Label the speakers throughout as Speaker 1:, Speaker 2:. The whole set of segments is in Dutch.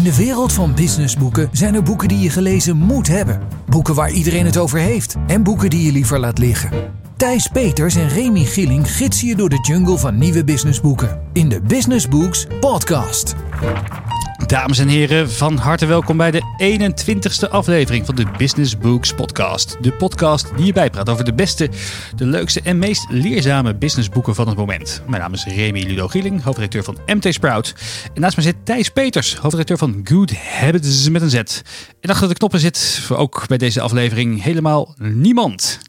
Speaker 1: In de wereld van businessboeken zijn er boeken die je gelezen moet hebben. Boeken waar iedereen het over heeft. En boeken die je liever laat liggen. Thijs Peters en Remy Gilling gidsen je door de jungle van nieuwe businessboeken. In de Business Books podcast.
Speaker 2: Dames en heren, van harte welkom bij de 21ste aflevering van de Business Books podcast. De podcast die je bijpraat over de beste, de leukste en meest leerzame businessboeken van het moment. Mijn naam is Remy Ludo Gieling, hoofdredacteur van MT Sprout. En naast me zit Thijs Peters, hoofdredacteur van Good Habits met een Z. En achter de knoppen zit, ook bij deze aflevering, helemaal niemand.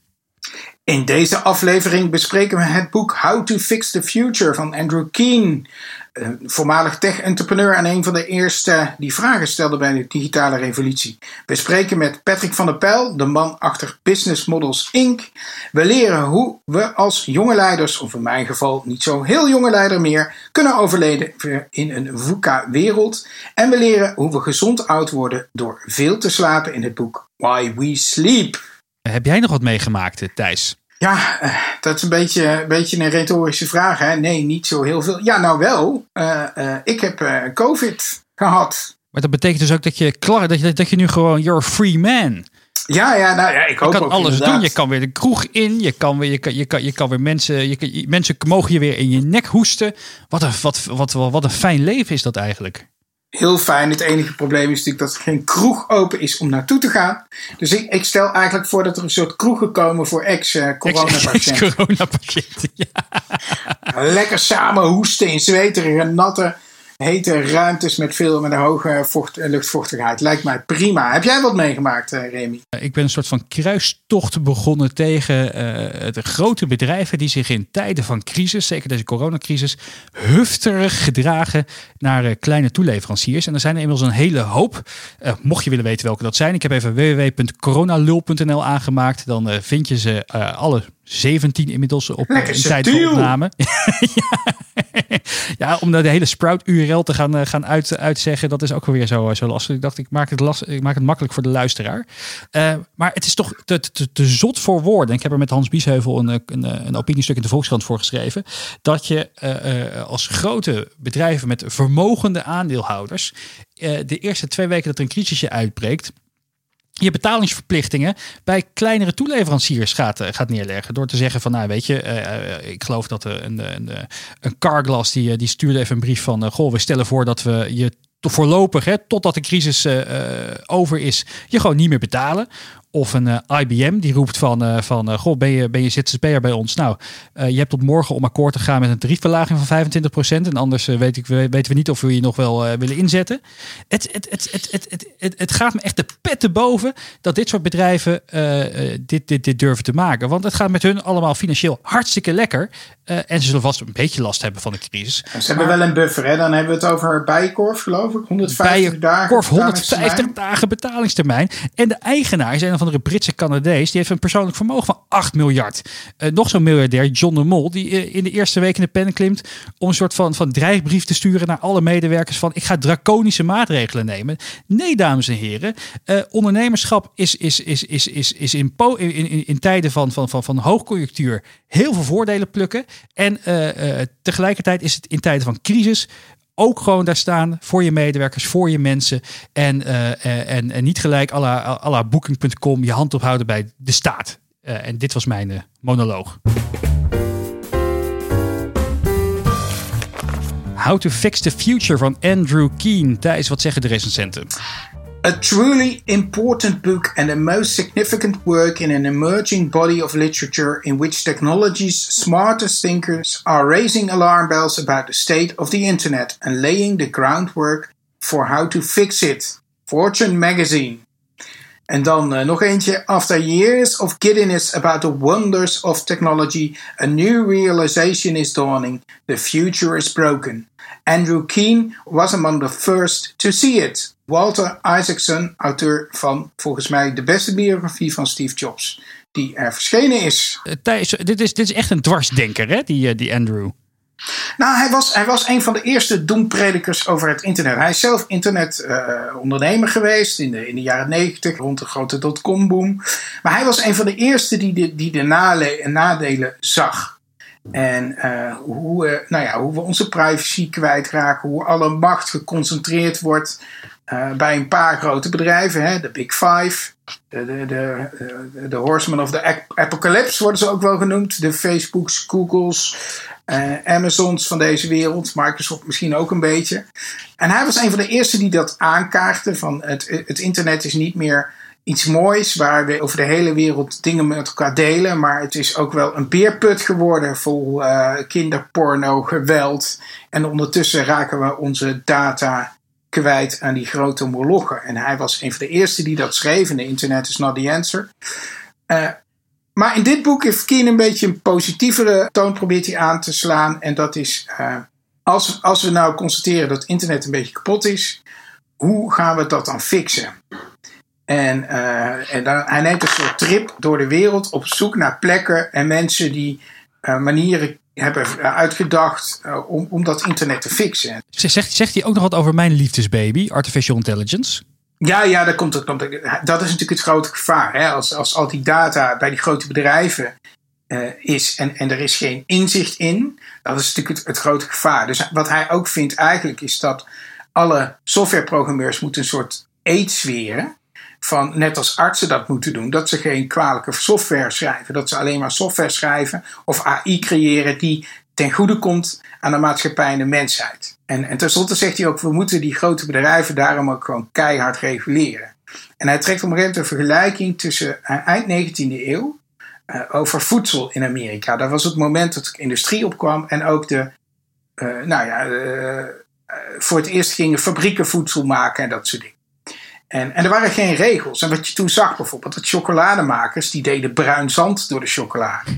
Speaker 3: In deze aflevering bespreken we het boek How to Fix the Future van Andrew Keen. Een voormalig tech-entrepreneur en een van de eerste die vragen stelde bij de digitale revolutie. We spreken met Patrick van der Pijl, de man achter Business Models Inc. We leren hoe we als jonge leiders, of in mijn geval niet zo heel jonge leider meer, kunnen overleven in een VUCA-wereld. En we leren hoe we gezond oud worden door veel te slapen in het boek Why We Sleep.
Speaker 2: Heb jij nog wat meegemaakt, Thijs?
Speaker 3: Ja, eh, dat is een beetje, een beetje een retorische vraag. Hè? Nee, niet zo heel veel. Ja, nou wel. Uh, uh, ik heb COVID gehad.
Speaker 2: Maar dat betekent dus ook dat je klaar, dat je, dat je nu gewoon, you're a free man.
Speaker 3: Ja, ja, nou ja, ik hoop
Speaker 2: Je kan
Speaker 3: ook
Speaker 2: alles
Speaker 3: inderdaad.
Speaker 2: doen. Je kan weer de kroeg in. Je kan weer, je kan, je kan, je kan weer mensen, je kan, mensen mogen je weer in je nek hoesten. Wat een, wat, wat, wat, wat een fijn leven is dat eigenlijk.
Speaker 3: Heel fijn. Het enige probleem is natuurlijk dat er geen kroeg open is om naartoe te gaan. Dus ik, ik stel eigenlijk voor dat er een soort kroegen komen voor ex-coronapatiënten.
Speaker 2: Coronapatiënten, ja.
Speaker 3: Lekker samen hoesten in zweterige, natte, hete ruimtes met veel met een hoge vocht, luchtvochtigheid. Lijkt mij prima. Heb jij wat meegemaakt, eh, Remy?
Speaker 2: Ik ben een soort van kruistocht begonnen tegen uh, de grote bedrijven die zich in tijden van crisis, zeker deze coronacrisis, hufterig gedragen naar kleine toeleveranciers. En er zijn inmiddels een hele hoop. Mocht je willen weten welke dat zijn, ik heb even www.coronalul.nl aangemaakt. Dan vind je ze alle 17 inmiddels op in tijd van opname. ja. ja, om de hele Sprout URL te gaan, uh, gaan uit, uitzeggen, dat is ook weer zo, zo lastig. Ik dacht, ik maak het, last, ik maak het makkelijk voor de luisteraar. Uh, maar het is toch te, te, te, zot voor woorden. Ik heb er met Hans Biesheuvel een, een, een opiniestuk in de Volkskrant voor geschreven. Dat je uh, als grote bedrijven met vermogende aandeelhouders de eerste twee weken dat er een crisisje uitbreekt je betalingsverplichtingen bij kleinere toeleveranciers gaat, gaat neerleggen. Door te zeggen van, nou weet je, uh, ik geloof dat een, een, een Carglass die, die stuurde even een brief van, goh, we stellen voor dat we je voorlopig, hè, totdat de crisis over is, je gewoon niet meer betalen. Of een uh, IBM die roept van, uh, van uh, goh, ben je, ben je ZZP'er bij ons? Nou, je hebt tot morgen om akkoord te gaan met een tariefverlaging van 25%. En anders weet ik, weten we niet of we je nog wel willen inzetten. Het, het, het, het, het, het, het, het gaat me echt de pet te boven dat dit soort bedrijven dit, dit, dit durven te maken. Want het gaat met hun allemaal financieel hartstikke lekker. en ze zullen vast een beetje last hebben van de crisis.
Speaker 3: Ze maar, hebben wel een buffer, hè? Dan hebben we het over Bijenkorf, geloof ik. 150 dagen.
Speaker 2: Korf, 150 dagen betalingstermijn. En de eigenaar zijn van de Britse Canadees, die heeft een persoonlijk vermogen van 8 miljard. Uh, nog zo'n miljardair, John de Mol, die uh, in de eerste week in de pen klimt om een soort van, van dreigbrief te sturen naar alle medewerkers van ik ga draconische maatregelen nemen. Nee, dames en heren, uh, ondernemerschap is, is, is, is, is, is in, in, in, in tijden van, van, van, van hoogconjunctuur heel veel voordelen plukken. En tegelijkertijd is het in tijden van crisis ook gewoon daar staan voor je medewerkers, voor je mensen. En, uh, en, en niet gelijk à la, booking.com je hand ophouden bij de staat. Uh, en dit was mijn monoloog. How to Fix the Future van Andrew Keen. Thijs, wat zeggen de recensenten?
Speaker 3: A truly important book and the most significant work in an emerging body of literature in which technology's smartest thinkers are raising alarm bells about the state of the internet and laying the groundwork for how to fix it. Fortune magazine. En dan uh, nog eentje. After years of giddiness about the wonders of technology, a new realization is dawning. The future is broken. Andrew Keen was among the first to see it. Walter Isaacson, auteur van volgens mij de beste biografie van Steve Jobs, die er verschenen is.
Speaker 2: Thijs, dit is, dit is echt een dwarsdenker, hè, die, die Andrew.
Speaker 3: Nou, hij was, hij was een van de eerste doempredikers over het internet. Hij is zelf internetondernemer uh, geweest in de, in de jaren negentig, rond de grote dotcom-boom. Maar hij was een van de eerste die de, die de nadelen zag. En uh, hoe, uh, nou ja, hoe we onze privacy kwijtraken, hoe alle macht geconcentreerd wordt eh, bij een paar grote bedrijven, hè, de Big Five, de, de, de, de, de Horsemen of the Apocalypse worden ze ook wel genoemd, de Facebooks, Googles, uh, Amazons van deze wereld, Microsoft misschien ook een beetje. En hij was een van de eerste die dat aankaartte van het, het internet is niet meer iets moois waar we over de hele wereld dingen met elkaar delen. Maar het is ook wel een beerput geworden vol kinderporno, geweld. En ondertussen raken we onze data kwijt aan die grote molochen. En hij was een van de eerste die dat schreef. En de internet is not the answer. Uh, maar in dit boek heeft Keen een beetje een positievere toon probeert hij aan te slaan. En dat is, uh, als, als we nou constateren dat internet een beetje kapot is, hoe gaan we dat dan fixen? En, uh, en dan, hij neemt een soort trip door de wereld op zoek naar plekken en mensen die manieren hebben uitgedacht uh, om, om dat internet te fixen.
Speaker 2: Zegt, zegt hij ook nog wat over mijn liefdesbaby, artificial intelligence?
Speaker 3: Ja, ja, dat, komt, dat, komt, dat is natuurlijk het grote gevaar. Hè? Als, als al die data bij die grote bedrijven is en, en er is geen inzicht in, dat is natuurlijk het, het grote gevaar. Dus wat hij ook vindt eigenlijk is dat alle softwareprogrammeurs moeten een soort aids weren van net als artsen dat moeten doen, dat ze geen kwalijke software schrijven, dat ze alleen maar software schrijven of AI creëren die ten goede komt aan de maatschappij en de mensheid. En, en tenslotte zegt hij ook, we moeten die grote bedrijven daarom ook gewoon keihard reguleren. En hij trekt op een gegeven moment een vergelijking tussen uh, eind 19e eeuw uh, over voedsel in Amerika. Dat was het moment dat de industrie opkwam en ook de, uh, nou ja, voor het eerst gingen fabrieken voedsel maken en dat soort dingen. En, en er waren geen regels. En wat je toen zag bijvoorbeeld, dat chocolademakers die deden bruin zand door de chocolade.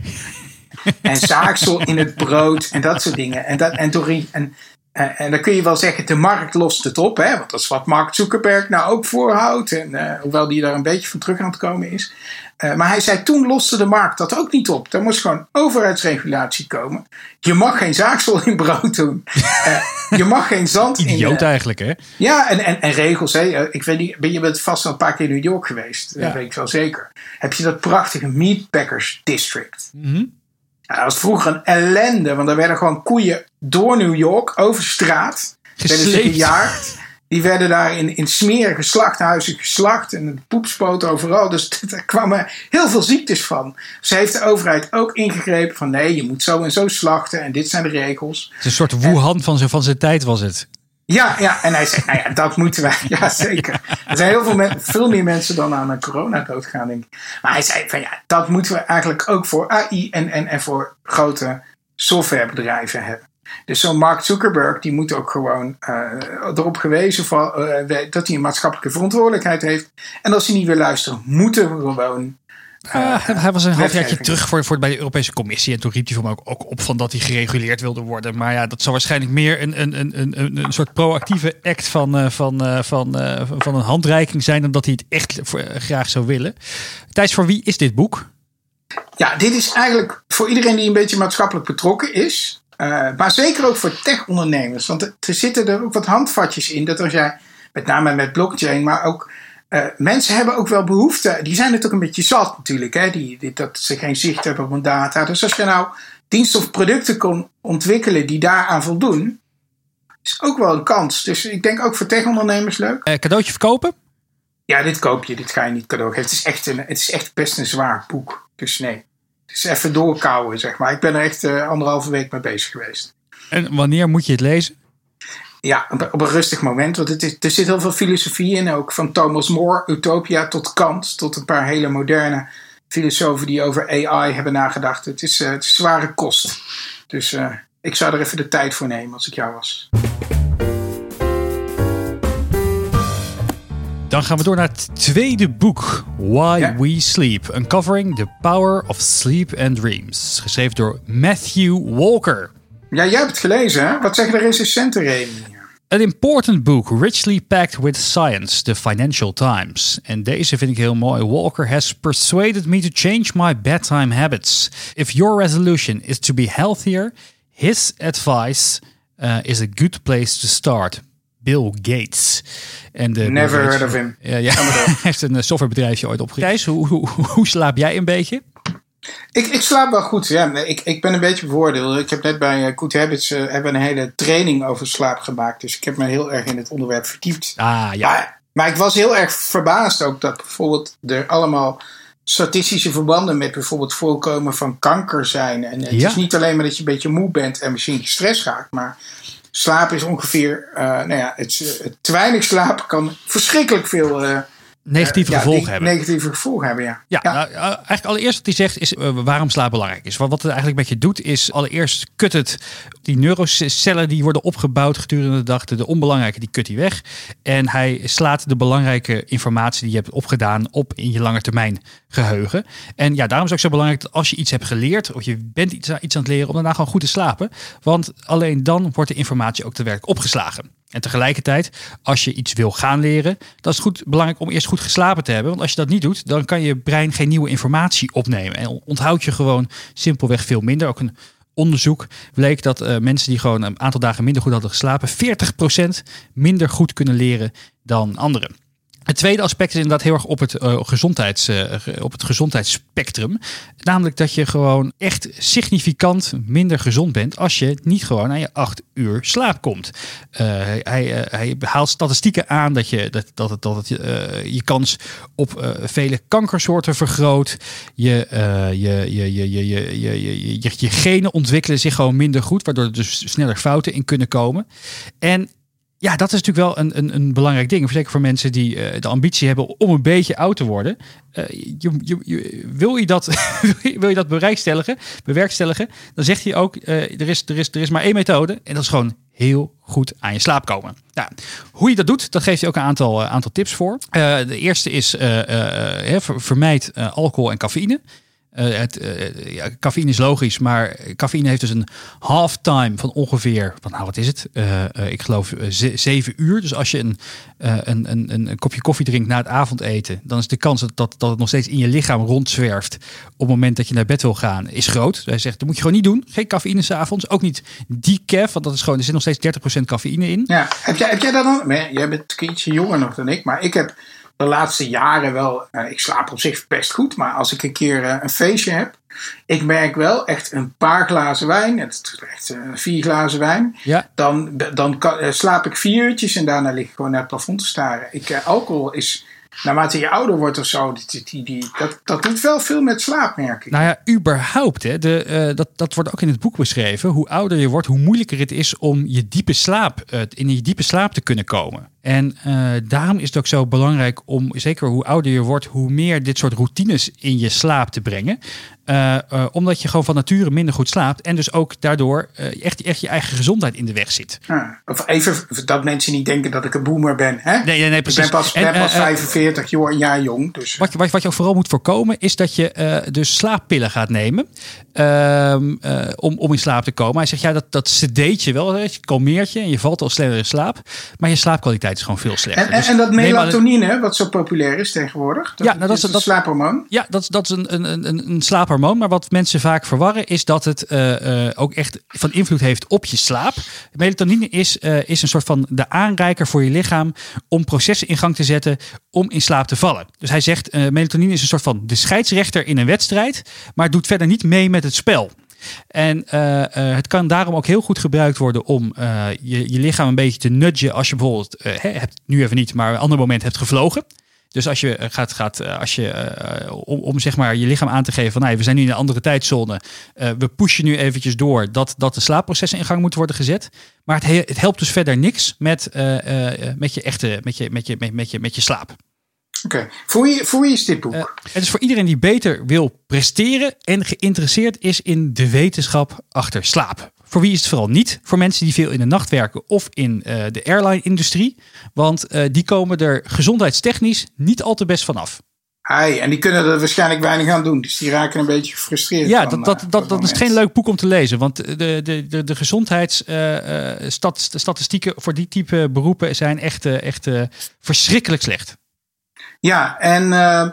Speaker 3: en zaaksel in het brood en dat soort dingen. En, dat, en, door, en, en, en dan kun je wel zeggen, de markt lost het op. Hè? Want dat is wat Mark Zuckerberg nou ook voorhoudt. En, uh, hoewel die daar een beetje van terug aan het komen is. Uh, maar hij zei toen loste de markt dat ook niet op. Er moest gewoon overheidsregulatie komen. Je mag geen zaagsel in brood doen. Uh, je mag geen zand
Speaker 2: Idioot
Speaker 3: in...
Speaker 2: Idioot eigenlijk hè?
Speaker 3: Ja, en, en, en regels. Hè? Ik weet niet, je bent vast wel een paar keer in New York geweest. Ja. Dat weet ik wel zeker. Heb je dat prachtige Meatpackers District.
Speaker 2: Mm -hmm.
Speaker 3: Ja, dat was vroeger een ellende. Want er werden gewoon koeien door New York, over straat. Werden ze gejaagd. Die werden daar in, in smerige slachthuizen geslacht. En het poepspoot overal. Dus er kwamen heel veel ziektes van. Ze heeft de overheid ook ingegrepen van nee, je moet zo en zo slachten. En dit zijn de regels.
Speaker 2: Het is een soort Wuhan van zijn, van zijn tijd was het.
Speaker 3: Ja, ja, en hij zegt, nou ja, dat moeten wij. Ja, zeker. Er zijn heel veel, veel meer mensen dan aan een corona doodgaan, denk ik. Maar hij zei van ja, dat moeten we eigenlijk ook voor AI en, en, en voor grote softwarebedrijven hebben. Dus zo'n Mark Zuckerberg, die moet ook gewoon uh, erop gewezen van, uh, dat hij een maatschappelijke verantwoordelijkheid heeft. En als hij niet wil luisteren, moeten we gewoon
Speaker 2: uh, hij was een halfjaartje terug voor, voor bij de Europese Commissie. En toen riep hij voor mij ook, ook, op van dat hij gereguleerd wilde worden. Maar ja, dat zou waarschijnlijk meer een, een, een, een, een soort proactieve act van, uh, van, uh, van, van een handreiking zijn. Dan dat hij het echt voor, graag zou willen. Thijs, voor wie is dit boek?
Speaker 3: Ja, dit is eigenlijk voor iedereen die een beetje maatschappelijk betrokken is. maar zeker ook voor tech-ondernemers. Want er zitten er ook wat handvatjes in. Dat als jij, met name met blockchain, maar ook uh, mensen hebben ook wel behoefte. Die zijn het ook een beetje zat natuurlijk. Hè? Die, die, dat ze geen zicht hebben op hun data. Dus als je nou diensten of producten kon ontwikkelen die daaraan voldoen. Is ook wel een kans. Dus ik denk ook voor tech-ondernemers leuk.
Speaker 2: Uh, cadeautje verkopen?
Speaker 3: Ja, dit koop je. Dit ga je niet cadeau geven. Het is echt, een, het is echt best een zwaar boek. Dus nee. Het is even doorkouwen, zeg maar. Ik ben er echt uh, anderhalve week mee bezig geweest.
Speaker 2: En wanneer moet je het lezen?
Speaker 3: Ja, op een rustig moment. Want het is, er zit heel veel filosofie in. Ook van Thomas More, Utopia, tot Kant. Tot een paar hele moderne filosofen die over AI hebben nagedacht. Het is, uh, het is zware kost. Dus uh, ik zou er even de tijd voor nemen als ik jou was.
Speaker 2: Dan gaan we door naar het tweede boek, Why ja. We Sleep. Uncovering the Power of Sleep and Dreams. Geschreven door Matthew Walker.
Speaker 3: Ja, jij hebt het gelezen, hè? Wat zeggen de recensenten, Remy?
Speaker 2: An important book, richly packed with science, the Financial Times. En deze vind ik heel mooi. Walker has persuaded me to change my bedtime habits. If your resolution is to be healthier, his advice uh, is a good place to start. Bill Gates. En de
Speaker 3: Never heard of him.
Speaker 2: Ja, ja. heeft een softwarebedrijfje ooit opgericht. Hoe, hoe, hoe slaap jij een beetje?
Speaker 3: Ik, ik slaap wel goed. Ja, ik, ik ben een beetje bevoordeeld. Ik heb net bij uh, Good Habits uh, hebben een hele training over slaap gemaakt. Dus ik heb me heel erg in het onderwerp verdiept.
Speaker 2: Ah, ja.
Speaker 3: Maar, maar ik was heel erg verbaasd ook dat bijvoorbeeld er allemaal statistische verbanden met bijvoorbeeld voorkomen van kanker zijn. En het
Speaker 2: Ja.
Speaker 3: is niet alleen maar dat je een beetje moe bent en misschien gestrest raakt, maar slaap is ongeveer, eh, nou ja, het, het te weinig slapen kan verschrikkelijk veel eh,
Speaker 2: Negatieve
Speaker 3: ja,
Speaker 2: gevolgen hebben.
Speaker 3: negatieve gevolgen hebben, ja.
Speaker 2: Ja, nou, uh, eigenlijk allereerst wat hij zegt is uh, waarom slaap belangrijk is. Want wat het eigenlijk met je doet is allereerst kut het die neurocellen die worden opgebouwd gedurende de dag. De, onbelangrijke die kut hij weg. En hij slaat de belangrijke informatie die je hebt opgedaan op in je langetermijn geheugen. En ja, daarom is het ook zo belangrijk dat als je iets hebt geleerd of je bent iets, iets aan het leren om daarna gewoon goed te slapen. Want alleen dan wordt de informatie ook te werk opgeslagen. En tegelijkertijd, als je iets wil gaan leren, dan is het goed, belangrijk om eerst goed geslapen te hebben. Want als je dat niet doet, dan kan je brein geen nieuwe informatie opnemen. En onthoud je gewoon simpelweg veel minder. Ook een onderzoek bleek dat uh, mensen die gewoon een aantal dagen minder goed hadden geslapen, 40% minder goed kunnen leren dan anderen. Het tweede aspect is inderdaad heel erg op het, uh, gezondheids, uh, op het gezondheidsspectrum. Namelijk dat je gewoon echt significant minder gezond bent als je niet gewoon aan je acht uur slaap komt. Uh, hij, hij haalt statistieken aan dat je, dat, dat, dat het, je kans op vele kankersoorten vergroot. Je, je, je, je, je, je, je, je, je genen ontwikkelen zich gewoon minder goed, waardoor er dus sneller fouten in kunnen komen. En ja, dat is natuurlijk wel een, een, een belangrijk ding. Zeker voor mensen die uh, de ambitie hebben om een beetje oud te worden. Uh, je, je, je, wil, je dat, wil je dat bewerkstelligen, bewerkstelligen, dan zegt hij ook, uh, er, is, er, is, er is maar één methode. En dat is gewoon heel goed aan je slaap komen. Nou, hoe je dat doet, dat geeft hij ook een aantal, aantal tips voor. de eerste is, vermijd alcohol en cafeïne. Uh, het, uh, ja, cafeïne is logisch, maar cafeïne heeft dus een halftime van ongeveer, wat, nou wat is het? Ik geloof zeven uur. Dus als je een, een, een, een, kopje koffie drinkt na het avondeten, dan is de kans dat, dat, dat het nog steeds in je lichaam rondzwerft op het moment dat je naar bed wil gaan, is groot. Hij zegt, dat moet je gewoon niet doen. Geen cafeïne s'avonds, ook niet decaf, want dat is gewoon, er zit nog steeds 30% cafeïne in.
Speaker 3: Ja, heb jij, heb jij dat dan? Nee, jij bent ietsje jonger nog dan ik, maar ik heb de laatste jaren wel. Uh, ik slaap op zich best goed, maar als ik een keer uh, een feestje heb. Ik merk wel echt een paar glazen wijn. Het is echt uh, vier glazen wijn.
Speaker 2: Ja.
Speaker 3: Dan, dan kan, slaap ik vier uurtjes en daarna lig ik gewoon naar het plafond te staren. Ik, alcohol is. Naarmate je ouder wordt of zo, die, die, die, dat, dat doet wel veel met slaap, merk ik.
Speaker 2: Nou ja, überhaupt. Hè, de, uh, dat, dat wordt ook in het boek beschreven. Hoe ouder je wordt, hoe moeilijker het is om je diepe slaap, uh, in je diepe slaap te kunnen komen. En uh, daarom is het ook zo belangrijk om, zeker hoe ouder je wordt, hoe meer dit soort routines in je slaap te brengen. Uh, uh, omdat je gewoon van nature minder goed slaapt. En dus ook daardoor echt, echt je eigen gezondheid in de weg zit.
Speaker 3: Of even dat mensen niet denken dat ik een boomer ben. Hè?
Speaker 2: Nee, nee, nee precies.
Speaker 3: Ik ben pas, ben en, pas 45 jaar jong. Dus.
Speaker 2: Wat, je, wat, wat je ook vooral moet voorkomen is dat je dus slaappillen gaat nemen. Um, om, om in slaap te komen. Hij zegt, ja, dat, dat sedeet je wel. Je kalmeert je en je valt al sneller in slaap. Maar je slaapkwaliteit is gewoon veel slechter.
Speaker 3: En, en, dus en dat melatonine, wat zo populair is tegenwoordig.
Speaker 2: Dat, ja, nou, dat is
Speaker 3: een slaaphormoon.
Speaker 2: Ja, dat, dat is een, een, een, een slaaphormoon. Maar wat mensen vaak verwarren is dat het uh, uh, ook echt van invloed heeft op je slaap. Melatonine is, uh, is een soort van de aanreiker voor je lichaam om processen in gang te zetten om in slaap te vallen. Dus hij zegt, melatonine is een soort van de scheidsrechter in een wedstrijd, maar doet verder niet mee met het spel. En uh, uh, het kan daarom ook heel goed gebruikt worden om uh, je, je lichaam een beetje te nudgen als je bijvoorbeeld, hebt, nu even niet, maar een ander moment hebt gevlogen. Dus als je gaat, gaat als je, om, om zeg maar je lichaam aan te geven van nou, we zijn nu in een andere tijdzone, we pushen nu eventjes door dat, dat de slaapprocessen in gang moeten worden gezet. Maar het, het helpt dus verder niks met, met je echte, met je, met je, met, met je, met je slaap.
Speaker 3: Oké, okay. voor, wie, voor wie is dit boek? Uh,
Speaker 2: het is voor iedereen die beter wil presteren en geïnteresseerd is in de wetenschap achter slaap. Voor wie is het vooral niet? Voor mensen die veel in de nacht werken of in uh, de airline-industrie. Want uh, die komen er gezondheidstechnisch niet al te best vanaf.
Speaker 3: Hey, en die kunnen er waarschijnlijk weinig aan doen. Dus die raken een beetje gefrustreerd.
Speaker 2: Ja, van, dat, dat, dat, dat is geen leuk boek om te lezen. Want de, de, de, de gezondheidsstatistieken voor die type beroepen zijn echt, echt verschrikkelijk slecht.
Speaker 3: Ja, en uh,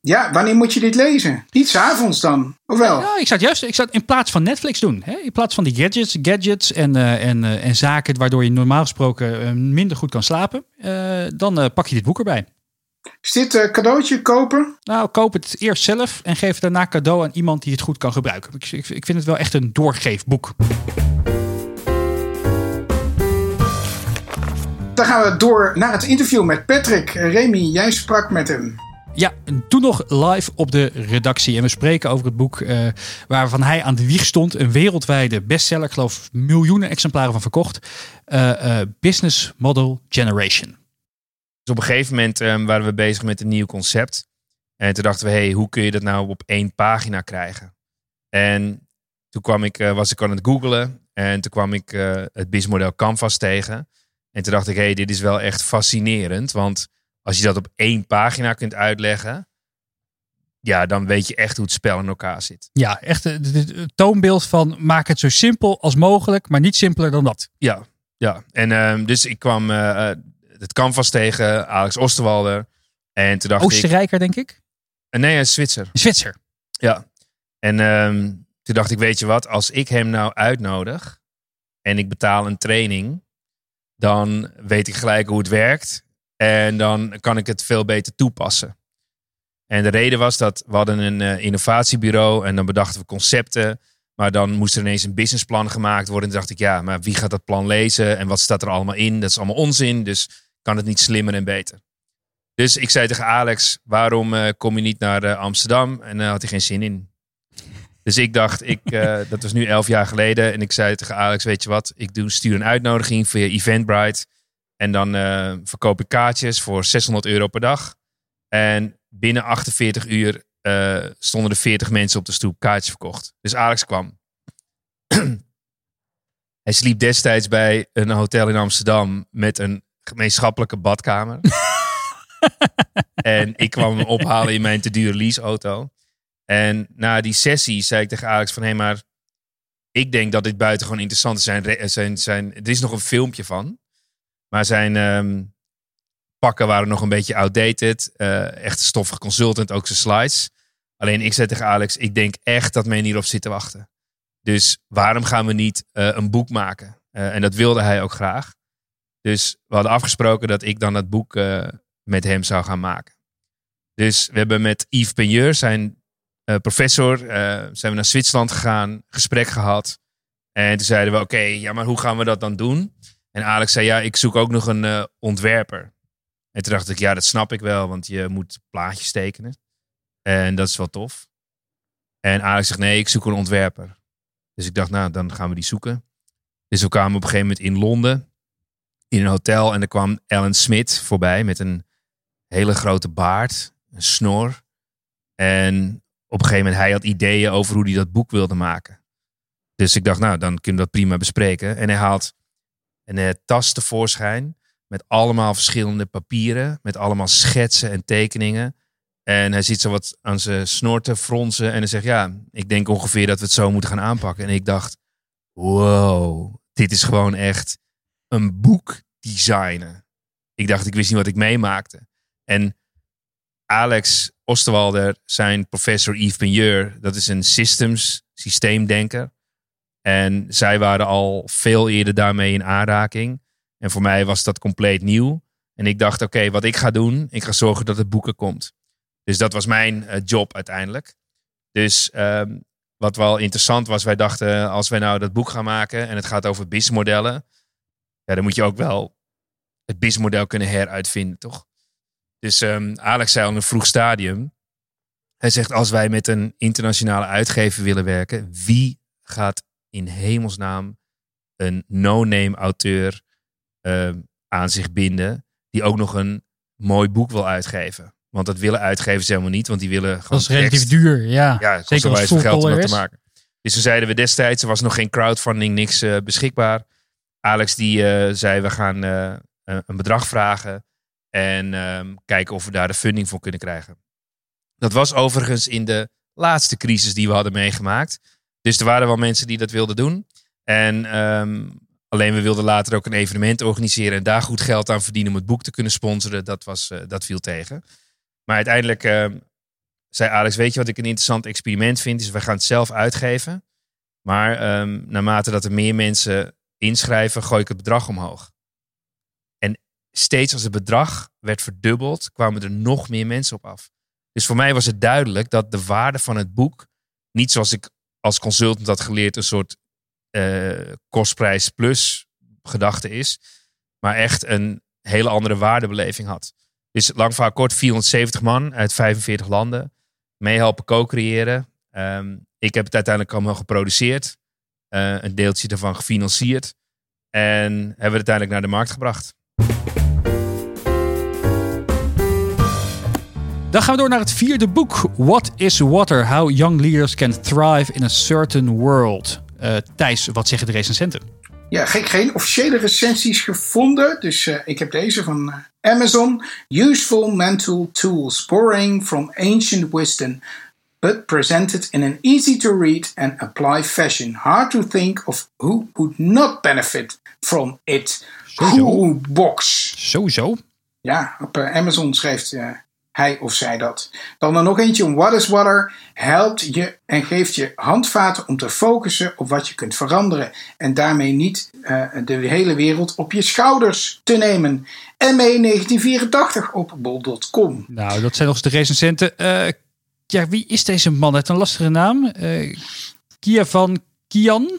Speaker 3: ja, wanneer moet je dit lezen? Niet s'avonds dan, of wel?
Speaker 2: Ja, ik zou juist ik zou het in plaats van Netflix doen. Hè? In plaats van die gadgets, gadgets en, uh, en, uh, en zaken waardoor je normaal gesproken minder goed kan slapen. dan pak je dit boek erbij.
Speaker 3: Is dit cadeautje kopen?
Speaker 2: Nou, koop het eerst zelf en geef het daarna cadeau aan iemand die het goed kan gebruiken. Ik, ik, ik vind het wel echt een doorgeefboek.
Speaker 3: Dan gaan we door naar het interview met Patrick. Remy, jij sprak met hem.
Speaker 2: Ja, en toen nog live op de redactie. En we spreken over het boek uh, waarvan hij aan de wieg stond. Een wereldwijde bestseller, ik geloof miljoenen exemplaren van verkocht. Uh, uh, Business Model Generation.
Speaker 4: Dus op een gegeven moment um, waren we bezig met een nieuw concept. En toen dachten we, hey, hoe kun je dat nou op één pagina krijgen? En toen kwam ik, was ik aan het googlen. En toen kwam ik het businessmodel Canvas tegen. En toen dacht ik, hey, dit is wel echt fascinerend. Want als je dat op één pagina kunt uitleggen, ja, dan weet je echt hoe het spel in elkaar zit.
Speaker 2: Ja, echt het toonbeeld van maak het zo simpel als mogelijk, maar niet simpeler dan dat.
Speaker 4: Ja, ja. En uh, dus ik kwam uh, het canvas tegen, Alex Osterwalder. En toen dacht
Speaker 2: Oostenrijker,
Speaker 4: ik,
Speaker 2: denk ik?
Speaker 4: Uh, nee, een Zwitser.
Speaker 2: Een Zwitser.
Speaker 4: Ja. En um, toen dacht ik, weet je wat, als ik hem nou uitnodig en ik betaal een training, dan weet ik gelijk hoe het werkt. En dan kan ik het veel beter toepassen. En de reden was dat we hadden een uh, innovatiebureau en dan bedachten we concepten. Maar dan moest er ineens een businessplan gemaakt worden. En dacht ik, ja, maar wie gaat dat plan lezen? En wat staat er allemaal in? Dat is allemaal onzin. Dus kan het niet slimmer en beter. Dus ik zei tegen Alex, waarom uh, kom je niet naar uh, Amsterdam? En daar had hij geen zin in. Dus ik dacht, ik, dat was nu elf jaar geleden. En ik zei tegen Alex, weet je wat? Ik doe, stuur een uitnodiging via Eventbrite. En dan uh, verkoop ik kaartjes voor 600 euro per dag. En binnen 48 uur uh, stonden er 40 mensen op de stoep kaartjes verkocht. Dus Alex kwam. Hij sliep destijds bij een hotel in Amsterdam met een gemeenschappelijke badkamer. en ik kwam hem ophalen in mijn te dure leaseauto. En na die sessie zei ik tegen Alex van... hé, hey, maar ik denk dat dit buitengewoon interessant is. Zijn, zijn, zijn, er is nog een filmpje van. Maar zijn um, pakken waren nog een beetje outdated. Uh, echt stoffig consultant, ook zijn slides. Alleen ik zei tegen Alex, ik denk echt dat men hierop zit te wachten. Dus waarom gaan we niet uh, een boek maken? Uh, en dat wilde hij ook graag. Dus we hadden afgesproken dat ik dan dat boek met hem zou gaan maken. Dus we hebben met Yves Peigneur, zijn professor, zijn we naar Zwitserland gegaan, gesprek gehad. En toen zeiden we, oké, ja, maar hoe gaan we dat dan doen? En Alex zei, ja, ik zoek ook nog een uh, ontwerper. En toen dacht ik, ja, dat snap ik wel, want je moet plaatjes tekenen. En dat is wel tof. En Alex zegt, nee, ik zoek een ontwerper. Dus ik dacht, nou, dan gaan we die zoeken. Dus we kwamen op een gegeven moment in Londen, in een hotel. En er kwam Alan Smith voorbij met een hele grote baard, een snor. En op een gegeven moment, hij had ideeën over hoe hij dat boek wilde maken. Dus ik dacht, nou, dan kunnen we dat prima bespreken. En hij haalt een uh, tas tevoorschijn met allemaal verschillende papieren, met allemaal schetsen en tekeningen. En hij ziet zo wat aan zijn snor te fronsen en hij zegt, ja, ik denk ongeveer dat we het zo moeten gaan aanpakken. En ik dacht, wow, dit is gewoon echt een boek designen. Ik dacht, ik wist niet wat ik meemaakte. En Alex Osterwalder, zijn professor Yves Peigneur, dat is een systems, systeemdenker. En zij waren al veel eerder daarmee in aanraking. En voor mij was dat compleet nieuw. En ik dacht, oké, wat ik ga doen, ik ga zorgen dat het boeken komt. Dus dat was mijn uh, job uiteindelijk. Dus um, wat wel interessant was, wij dachten, als wij nou dat boek gaan maken en het gaat over businessmodellen, ja, dan moet je ook wel het businessmodel kunnen heruitvinden, toch? Dus um, Alex zei al in een vroeg stadium, hij zegt, als wij met een internationale uitgever willen werken, wie gaat in hemelsnaam een no-name auteur uh, aan zich binden. Die ook nog een mooi boek wil uitgeven. Want dat willen uitgevers helemaal niet. Want die willen gewoon.
Speaker 2: Dat is relatief duur, ja.
Speaker 4: Ja, zeker als het geld om dat te maken. Dus toen zeiden we destijds, er was nog geen crowdfunding, niks uh, beschikbaar. Alex die uh, zei, we gaan uh, een bedrag vragen. En ehm, kijken of we daar de funding voor kunnen krijgen. Dat was overigens in de laatste crisis die we hadden meegemaakt. Dus er waren wel mensen die dat wilden doen. En um, alleen we wilden later ook een evenement organiseren en daar goed geld aan verdienen om het boek te kunnen sponsoren. Dat, was, uh, dat viel tegen. Maar uiteindelijk uh, zei Alex, weet je wat ik een interessant experiment vind? Is we gaan het zelf uitgeven. Maar naarmate dat er meer mensen inschrijven, gooi ik het bedrag omhoog. Steeds als het bedrag werd verdubbeld, kwamen er nog meer mensen op af. Dus voor mij was het duidelijk dat de waarde van het boek, niet zoals ik als consultant had geleerd, een soort eh, kostprijs plus gedachte is, maar echt een hele andere waardebeleving had. Dus lang verhaal kort, 470 man uit 45 landen, meehelpen co-creëren. Ehm, ik heb het uiteindelijk allemaal geproduceerd, eh, een deeltje ervan gefinancierd en hebben we het uiteindelijk naar de markt gebracht.
Speaker 2: Dan gaan we door naar het vierde boek. What is Water? How Young Leaders Can Thrive in a Certain World. Uh, Thijs, wat zeggen de recensenten?
Speaker 3: Ja, geen, geen officiële recensies gevonden. Dus uh, ik heb deze van uh, Amazon. Useful mental tools borrowing from ancient wisdom. But presented in an easy to read and apply fashion. Hard to think of who would not benefit from it. Cool box.
Speaker 2: Sowieso.
Speaker 3: Ja, op Amazon schrijft hij of zij dat. Dan er nog eentje om What is Water helpt je en geeft je handvaten om te focussen op wat je kunt veranderen en daarmee niet uh, de hele wereld op je schouders te nemen. ME 1984 op bol.com.
Speaker 2: Nou, dat zijn nog eens de recensenten. Uh, ja, wie is deze man? Het een lastige naam. Uh, Kia van Kian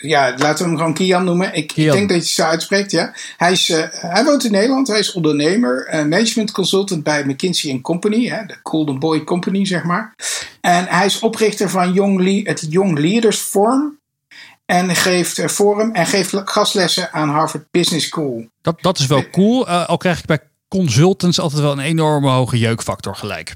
Speaker 3: ja, laten we hem gewoon Kian noemen. Ik, ik denk dat je zo uitspreekt, ja. Hij, is, uh, hij woont in Nederland, hij is ondernemer, uh, management consultant bij McKinsey Company, hè, de Golden Boy Company, zeg maar. En hij is oprichter van Young het Young Leaders Forum. En geeft uh, forum en geeft gastlessen aan Harvard Business School.
Speaker 2: Dat, dat is wel cool. al krijg ik bij consultants altijd wel een enorme hoge jeukfactor gelijk.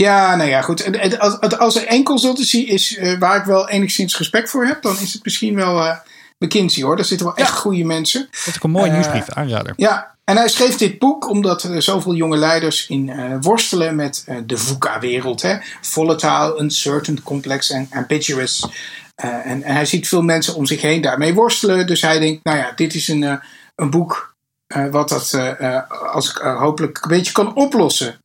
Speaker 3: Ja, nou ja, goed. Als er één consultancy is uh, waar ik wel enigszins respect voor heb, dan is het misschien wel uh, McKinsey hoor. Daar zitten wel echt goede mensen.
Speaker 2: Dat is een mooie uh, nieuwsbrief, aanrader.
Speaker 3: Ja, en hij schreef dit boek omdat er zoveel jonge leiders in worstelen met de VUCA-wereld. Volatile, uncertain, complex en ambiguous. En, en, hij ziet veel mensen om zich heen daarmee worstelen. Dus hij denkt, nou ja, dit is een, een boek wat dat als ik hopelijk een beetje kan oplossen.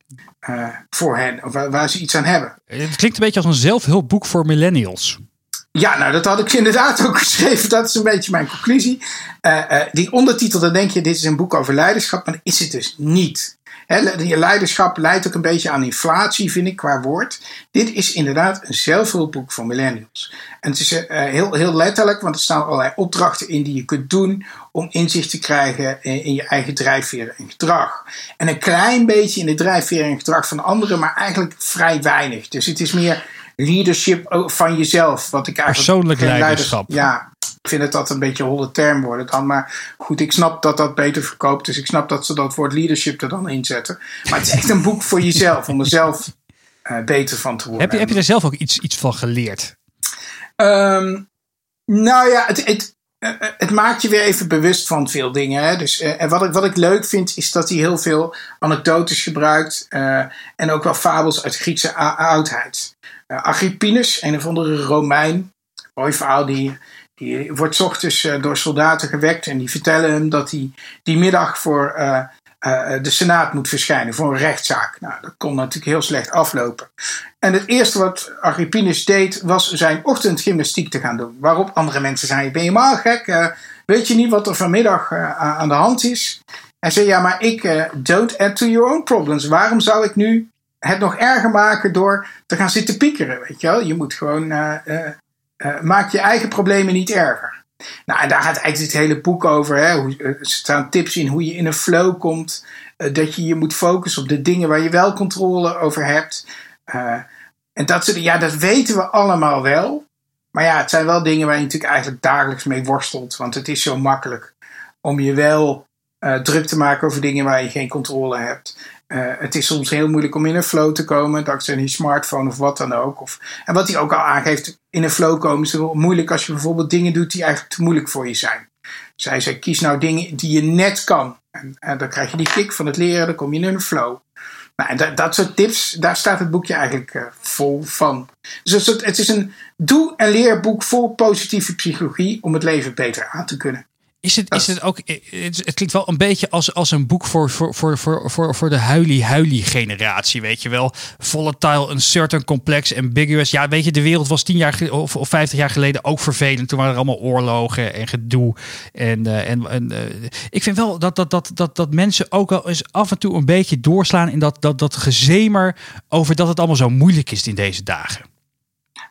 Speaker 3: Uh, voor hen, of waar, waar, ze iets aan hebben.
Speaker 2: Het klinkt een beetje als een zelfhulpboek voor millennials.
Speaker 3: Ja, nou dat had ik inderdaad ook geschreven. Dat is een beetje mijn conclusie. Uh, uh, die ondertitel, dan denk je, dit is een boek over leiderschap, maar dat is het dus niet. Je leiderschap leidt ook een beetje aan inflatie, vind ik, qua woord. Dit is inderdaad een zelfhulpboek voor millennials. En het is uh, heel, heel letterlijk, want er staan allerlei opdrachten in die je kunt doen om inzicht te krijgen in, in je eigen drijfveer en gedrag. En een klein beetje in de drijfveer en gedrag van anderen, maar eigenlijk vrij weinig. Dus het is meer leadership van jezelf. Wat ik eigenlijk
Speaker 2: Persoonlijk leiderschap.
Speaker 3: Ja, ik vind het dat een beetje een holle term worden dan. Maar goed, ik snap dat dat beter verkoopt. Dus ik snap dat ze dat woord leadership er dan inzetten. Maar het is echt een boek voor jezelf. Om er zelf uh, beter van te worden.
Speaker 2: Heb je, heb je er zelf ook iets, iets van geleerd?
Speaker 3: Um, nou ja, het, het, het maakt je weer even bewust van veel dingen. Hè? Dus, uh, en wat ik, wat ik leuk vind, is dat hij heel veel anekdotes gebruikt. Uh, en ook wel fabels uit Griekse oudheid. Uh, Agrippinus, een of andere Romein. Mooi verhaal, die, die wordt ochtends door soldaten gewekt. En die vertellen hem dat hij die middag voor uh, de Senaat moet verschijnen voor een rechtszaak. Nou, dat kon natuurlijk heel slecht aflopen. En het eerste wat Agrippinus deed, was zijn ochtendgymnastiek te gaan doen. Waarop andere mensen zeiden: Ben je maar gek? Weet je niet wat er vanmiddag aan de hand is? Hij zei: Ja, maar ik don't add to your own problems. Waarom zou ik nu het nog erger maken door te gaan zitten piekeren? Weet je wel? Je moet gewoon. Maak je eigen problemen niet erger. Nou, daar gaat eigenlijk het hele boek over. Hè? Hoe, er staan tips in hoe je in een flow komt. Uh, dat je je moet focussen op de dingen waar je wel controle over hebt. En dat, ja, dat weten we allemaal wel. Maar ja, het zijn wel dingen waar je natuurlijk eigenlijk dagelijks mee worstelt. Want het is zo makkelijk om je wel druk te maken over dingen waar je geen controle hebt. Uh, het is soms heel moeilijk om in een flow te komen, dankzij je smartphone of wat dan ook. Of, en wat hij ook al aangeeft, in een flow komen is wel moeilijk als je bijvoorbeeld dingen doet die eigenlijk te moeilijk voor je zijn. Zij zei, kies nou dingen die je net kan. En, en, dan krijg je die kick van het leren, dan kom je in een flow. Nou, en dat, dat soort tips, daar staat het boekje eigenlijk uh, vol van. Dus het, het is een doe- en leerboek vol positieve psychologie om het leven beter aan te kunnen.
Speaker 2: Is het, is het ook, het, het klinkt wel een beetje als, als een boek voor, voor, voor, voor, voor, voor de huilie-huilie generatie, weet je wel. Volatile, uncertain, complex, ambiguous. Ja, weet je, de wereld was tien jaar of, of vijftig jaar geleden ook vervelend. Toen waren er allemaal oorlogen en gedoe. En, eh, en, en eh, ik vind wel dat, dat, dat, dat, dat mensen ook wel eens af en toe een beetje doorslaan in dat, dat, dat gezemer over dat het allemaal zo moeilijk is in deze dagen.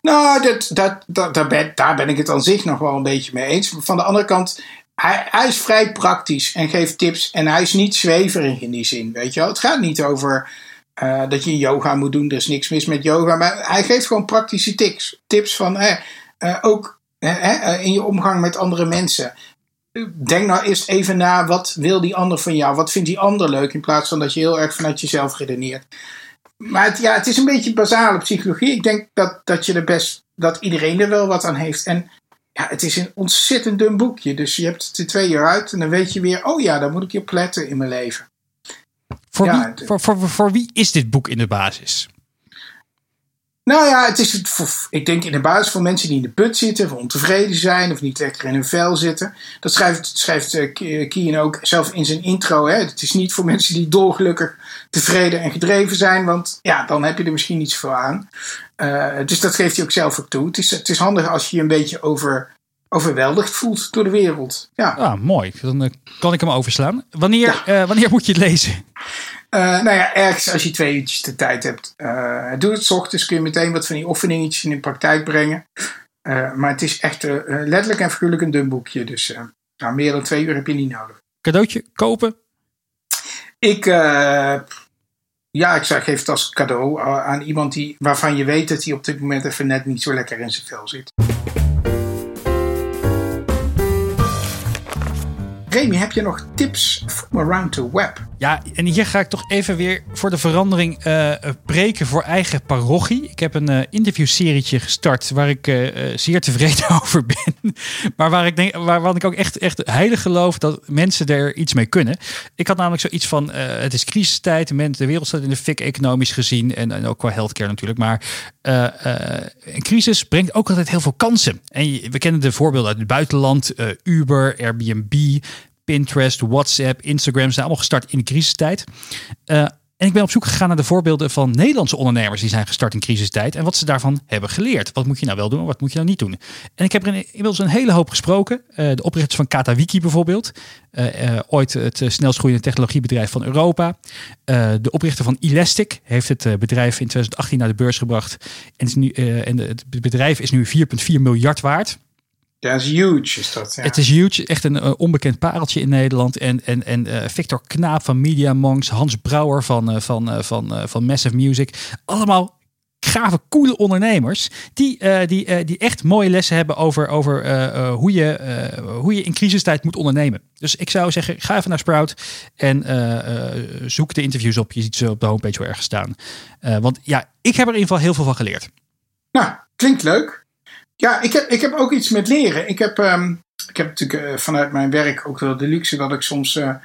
Speaker 3: Nou, dat, dat, dat, daar, ben, daar ben ik het aan zich nog wel een beetje mee eens. Van de andere kant, hij, hij is vrij praktisch en geeft tips. En hij is niet zweverig in die zin, weet je wel. Het gaat niet over eh, dat je yoga moet doen. Er is niks mis met yoga. Maar hij geeft gewoon praktische tips. Tips van, eh, eh, ook eh, in je omgang met andere mensen. Denk nou eerst even na, wat wil die ander van jou? Wat vindt die ander leuk? In plaats van dat je heel erg vanuit jezelf redeneert. Maar het, ja, het is een beetje basale psychologie. Ik denk dat, dat je er best, dat iedereen er wel wat aan heeft. En ja, het is een ontzettend dun boekje. Dus je hebt het er twee jaar uit en dan weet je weer, oh ja, daar moet ik op letten in mijn leven.
Speaker 2: Voor,
Speaker 3: Ja,
Speaker 2: wie, voor, voor, voor wie is dit boek in de basis?
Speaker 3: Nou ja, het is ik denk in de basis voor mensen die in de put zitten, of ontevreden zijn, of niet lekker in hun vel zitten. Dat schrijft, schrijft eh, Ke- Keen ook zelf in zijn intro. Hè. Het is niet voor mensen die dolgelukkig, tevreden en gedreven zijn, want ja, dan heb je er misschien niet zoveel aan. Eh, dus dat geeft hij ook zelf ook toe. Het is, het is handig als je je een beetje over, overweldigd voelt door de wereld. Ja.
Speaker 2: Ah, mooi. Dan eh, kan ik hem overslaan. Wanneer, eh, wanneer moet je het lezen?
Speaker 3: Nou ja, ergens als je twee uurtjes de tijd hebt. doe het 's ochtends, kun je meteen wat van die oefeningetjes in de praktijk brengen. Maar het is echt letterlijk en figuurlijk een dun boekje. Dus nou, meer dan twee uur heb je niet nodig.
Speaker 2: Cadeautje kopen?
Speaker 3: Ik, eh, ja, ik zou geef het als cadeau eh, aan iemand die, waarvan je weet dat hij op dit moment even net niet zo lekker in zijn vel zit. Remy, heb je nog tips from around the web?
Speaker 2: Ja, en hier ga ik toch even weer voor de verandering eh, eh, preken voor eigen parochie. Ik heb een eh interviewserietje gestart waar ik zeer tevreden over ben. Maar waar ik, denk, waar, waarvan ik ook echt, echt heilig geloof dat mensen er iets mee kunnen. Ik had namelijk zoiets van, het is crisistijd. De, wereld staat in de fik economisch gezien. En, ook qua healthcare natuurlijk. Maar een crisis brengt ook altijd heel veel kansen. En we kennen de voorbeelden uit het buitenland. Uber, Airbnb, Pinterest, WhatsApp, Instagram zijn allemaal gestart in de crisistijd. Eh, en ik ben op zoek gegaan naar de voorbeelden van Nederlandse ondernemers die zijn gestart in crisistijd en wat ze daarvan hebben geleerd. Wat moet je nou wel doen en wat moet je nou niet doen? En ik heb er in- inmiddels een hele hoop gesproken. Eh, de oprichters van Katawiki bijvoorbeeld, Eh, ooit het snelst groeiende technologiebedrijf van Europa. De oprichter van Elastic heeft het bedrijf in 2018 naar de beurs gebracht. En het bedrijf is nu 4,4 miljard waard.
Speaker 3: Dat is huge, is dat. Ja.
Speaker 2: Het is huge, echt een eh, onbekend pareltje in Nederland. En, en, en eh, Victor Knaap van Media Monks, Hans Brouwer van, eh, van, van, eh, van Massive Music. Allemaal gave, coole ondernemers. Die, eh, die, eh, die echt mooie lessen hebben over, over eh, eh, hoe, je, eh, hoe je in crisistijd moet ondernemen. Dus ik zou zeggen, ga even naar Sprout en eh, eh, zoek de interviews op. Je ziet ze op de homepage wel ergens staan. Eh, want ja, ik heb er in ieder geval heel veel van geleerd.
Speaker 3: Nou, klinkt leuk. Ja, ik heb, ik heb ook iets met leren. Ik heb, ehm, ik heb natuurlijk eh, vanuit mijn werk ook wel de luxe dat ik soms eh, een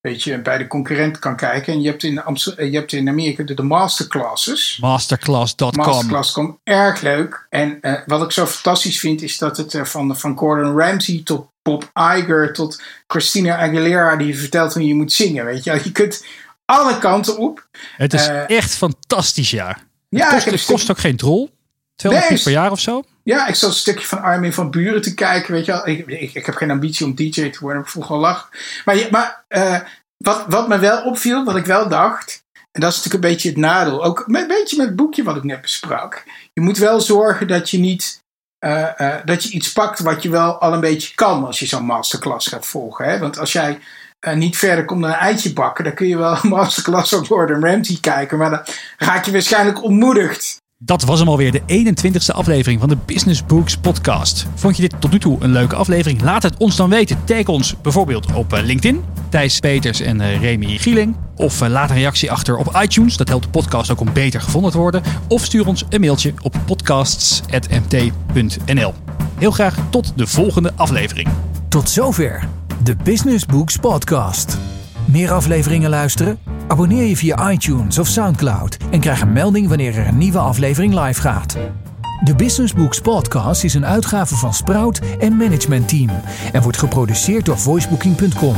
Speaker 3: beetje bij de concurrent kan kijken. En je hebt in, Amst- eh, je hebt in Amerika de, de masterclasses.
Speaker 2: Masterclass.com.
Speaker 3: Masterclass komt erg leuk. En wat ik zo fantastisch vind, is dat het van, van Gordon Ramsay tot Bob Iger tot Christina Aguilera, die vertelt hoe je moet zingen. Weet je, je kunt alle kanten op.
Speaker 2: Het is echt fantastisch jaar.
Speaker 3: Ja,
Speaker 2: het kost,
Speaker 3: ik heb
Speaker 2: het kost ook geen drol. 200
Speaker 3: Nee,
Speaker 2: per jaar of zo.
Speaker 3: Ja, ik zat een stukje van Armin van Buren te kijken. Weet je wel. Ik, ik, ik heb geen ambitie om DJ te worden. Ik vroeg al lach. Maar, maar eh, wat, wat me wel opviel, wat ik wel dacht. En dat is natuurlijk een beetje het nadeel. Ook een beetje met het boekje wat ik net besprak. Je moet wel zorgen dat je niet. eh, eh, dat je iets pakt wat je wel al een beetje kan als je zo'n masterclass gaat volgen. Hè? Want als jij niet verder komt dan een eitje bakken, dan kun je wel een masterclass op Gordon Ramsay kijken. Maar dan raak je waarschijnlijk ontmoedigd.
Speaker 2: Dat was hem alweer, de 21ste aflevering van de Business Books podcast. Vond je dit tot nu toe een leuke aflevering? Laat het ons dan weten. Tag ons bijvoorbeeld op eh, LinkedIn, Thijs Peters en eh, Remy Gieling. Of eh, laat een reactie achter op iTunes, dat helpt de podcast ook om beter gevonden te worden. Of stuur ons een mailtje op podcasts.mt.nl. Heel graag tot de volgende aflevering.
Speaker 1: Tot zover de Business Books Podcast. Meer afleveringen luisteren? Abonneer je via iTunes of SoundCloud en krijg een melding wanneer er een nieuwe aflevering live gaat. De Business Books Podcast is een uitgave van Sprout en Management Team en wordt geproduceerd door voicebooking.com.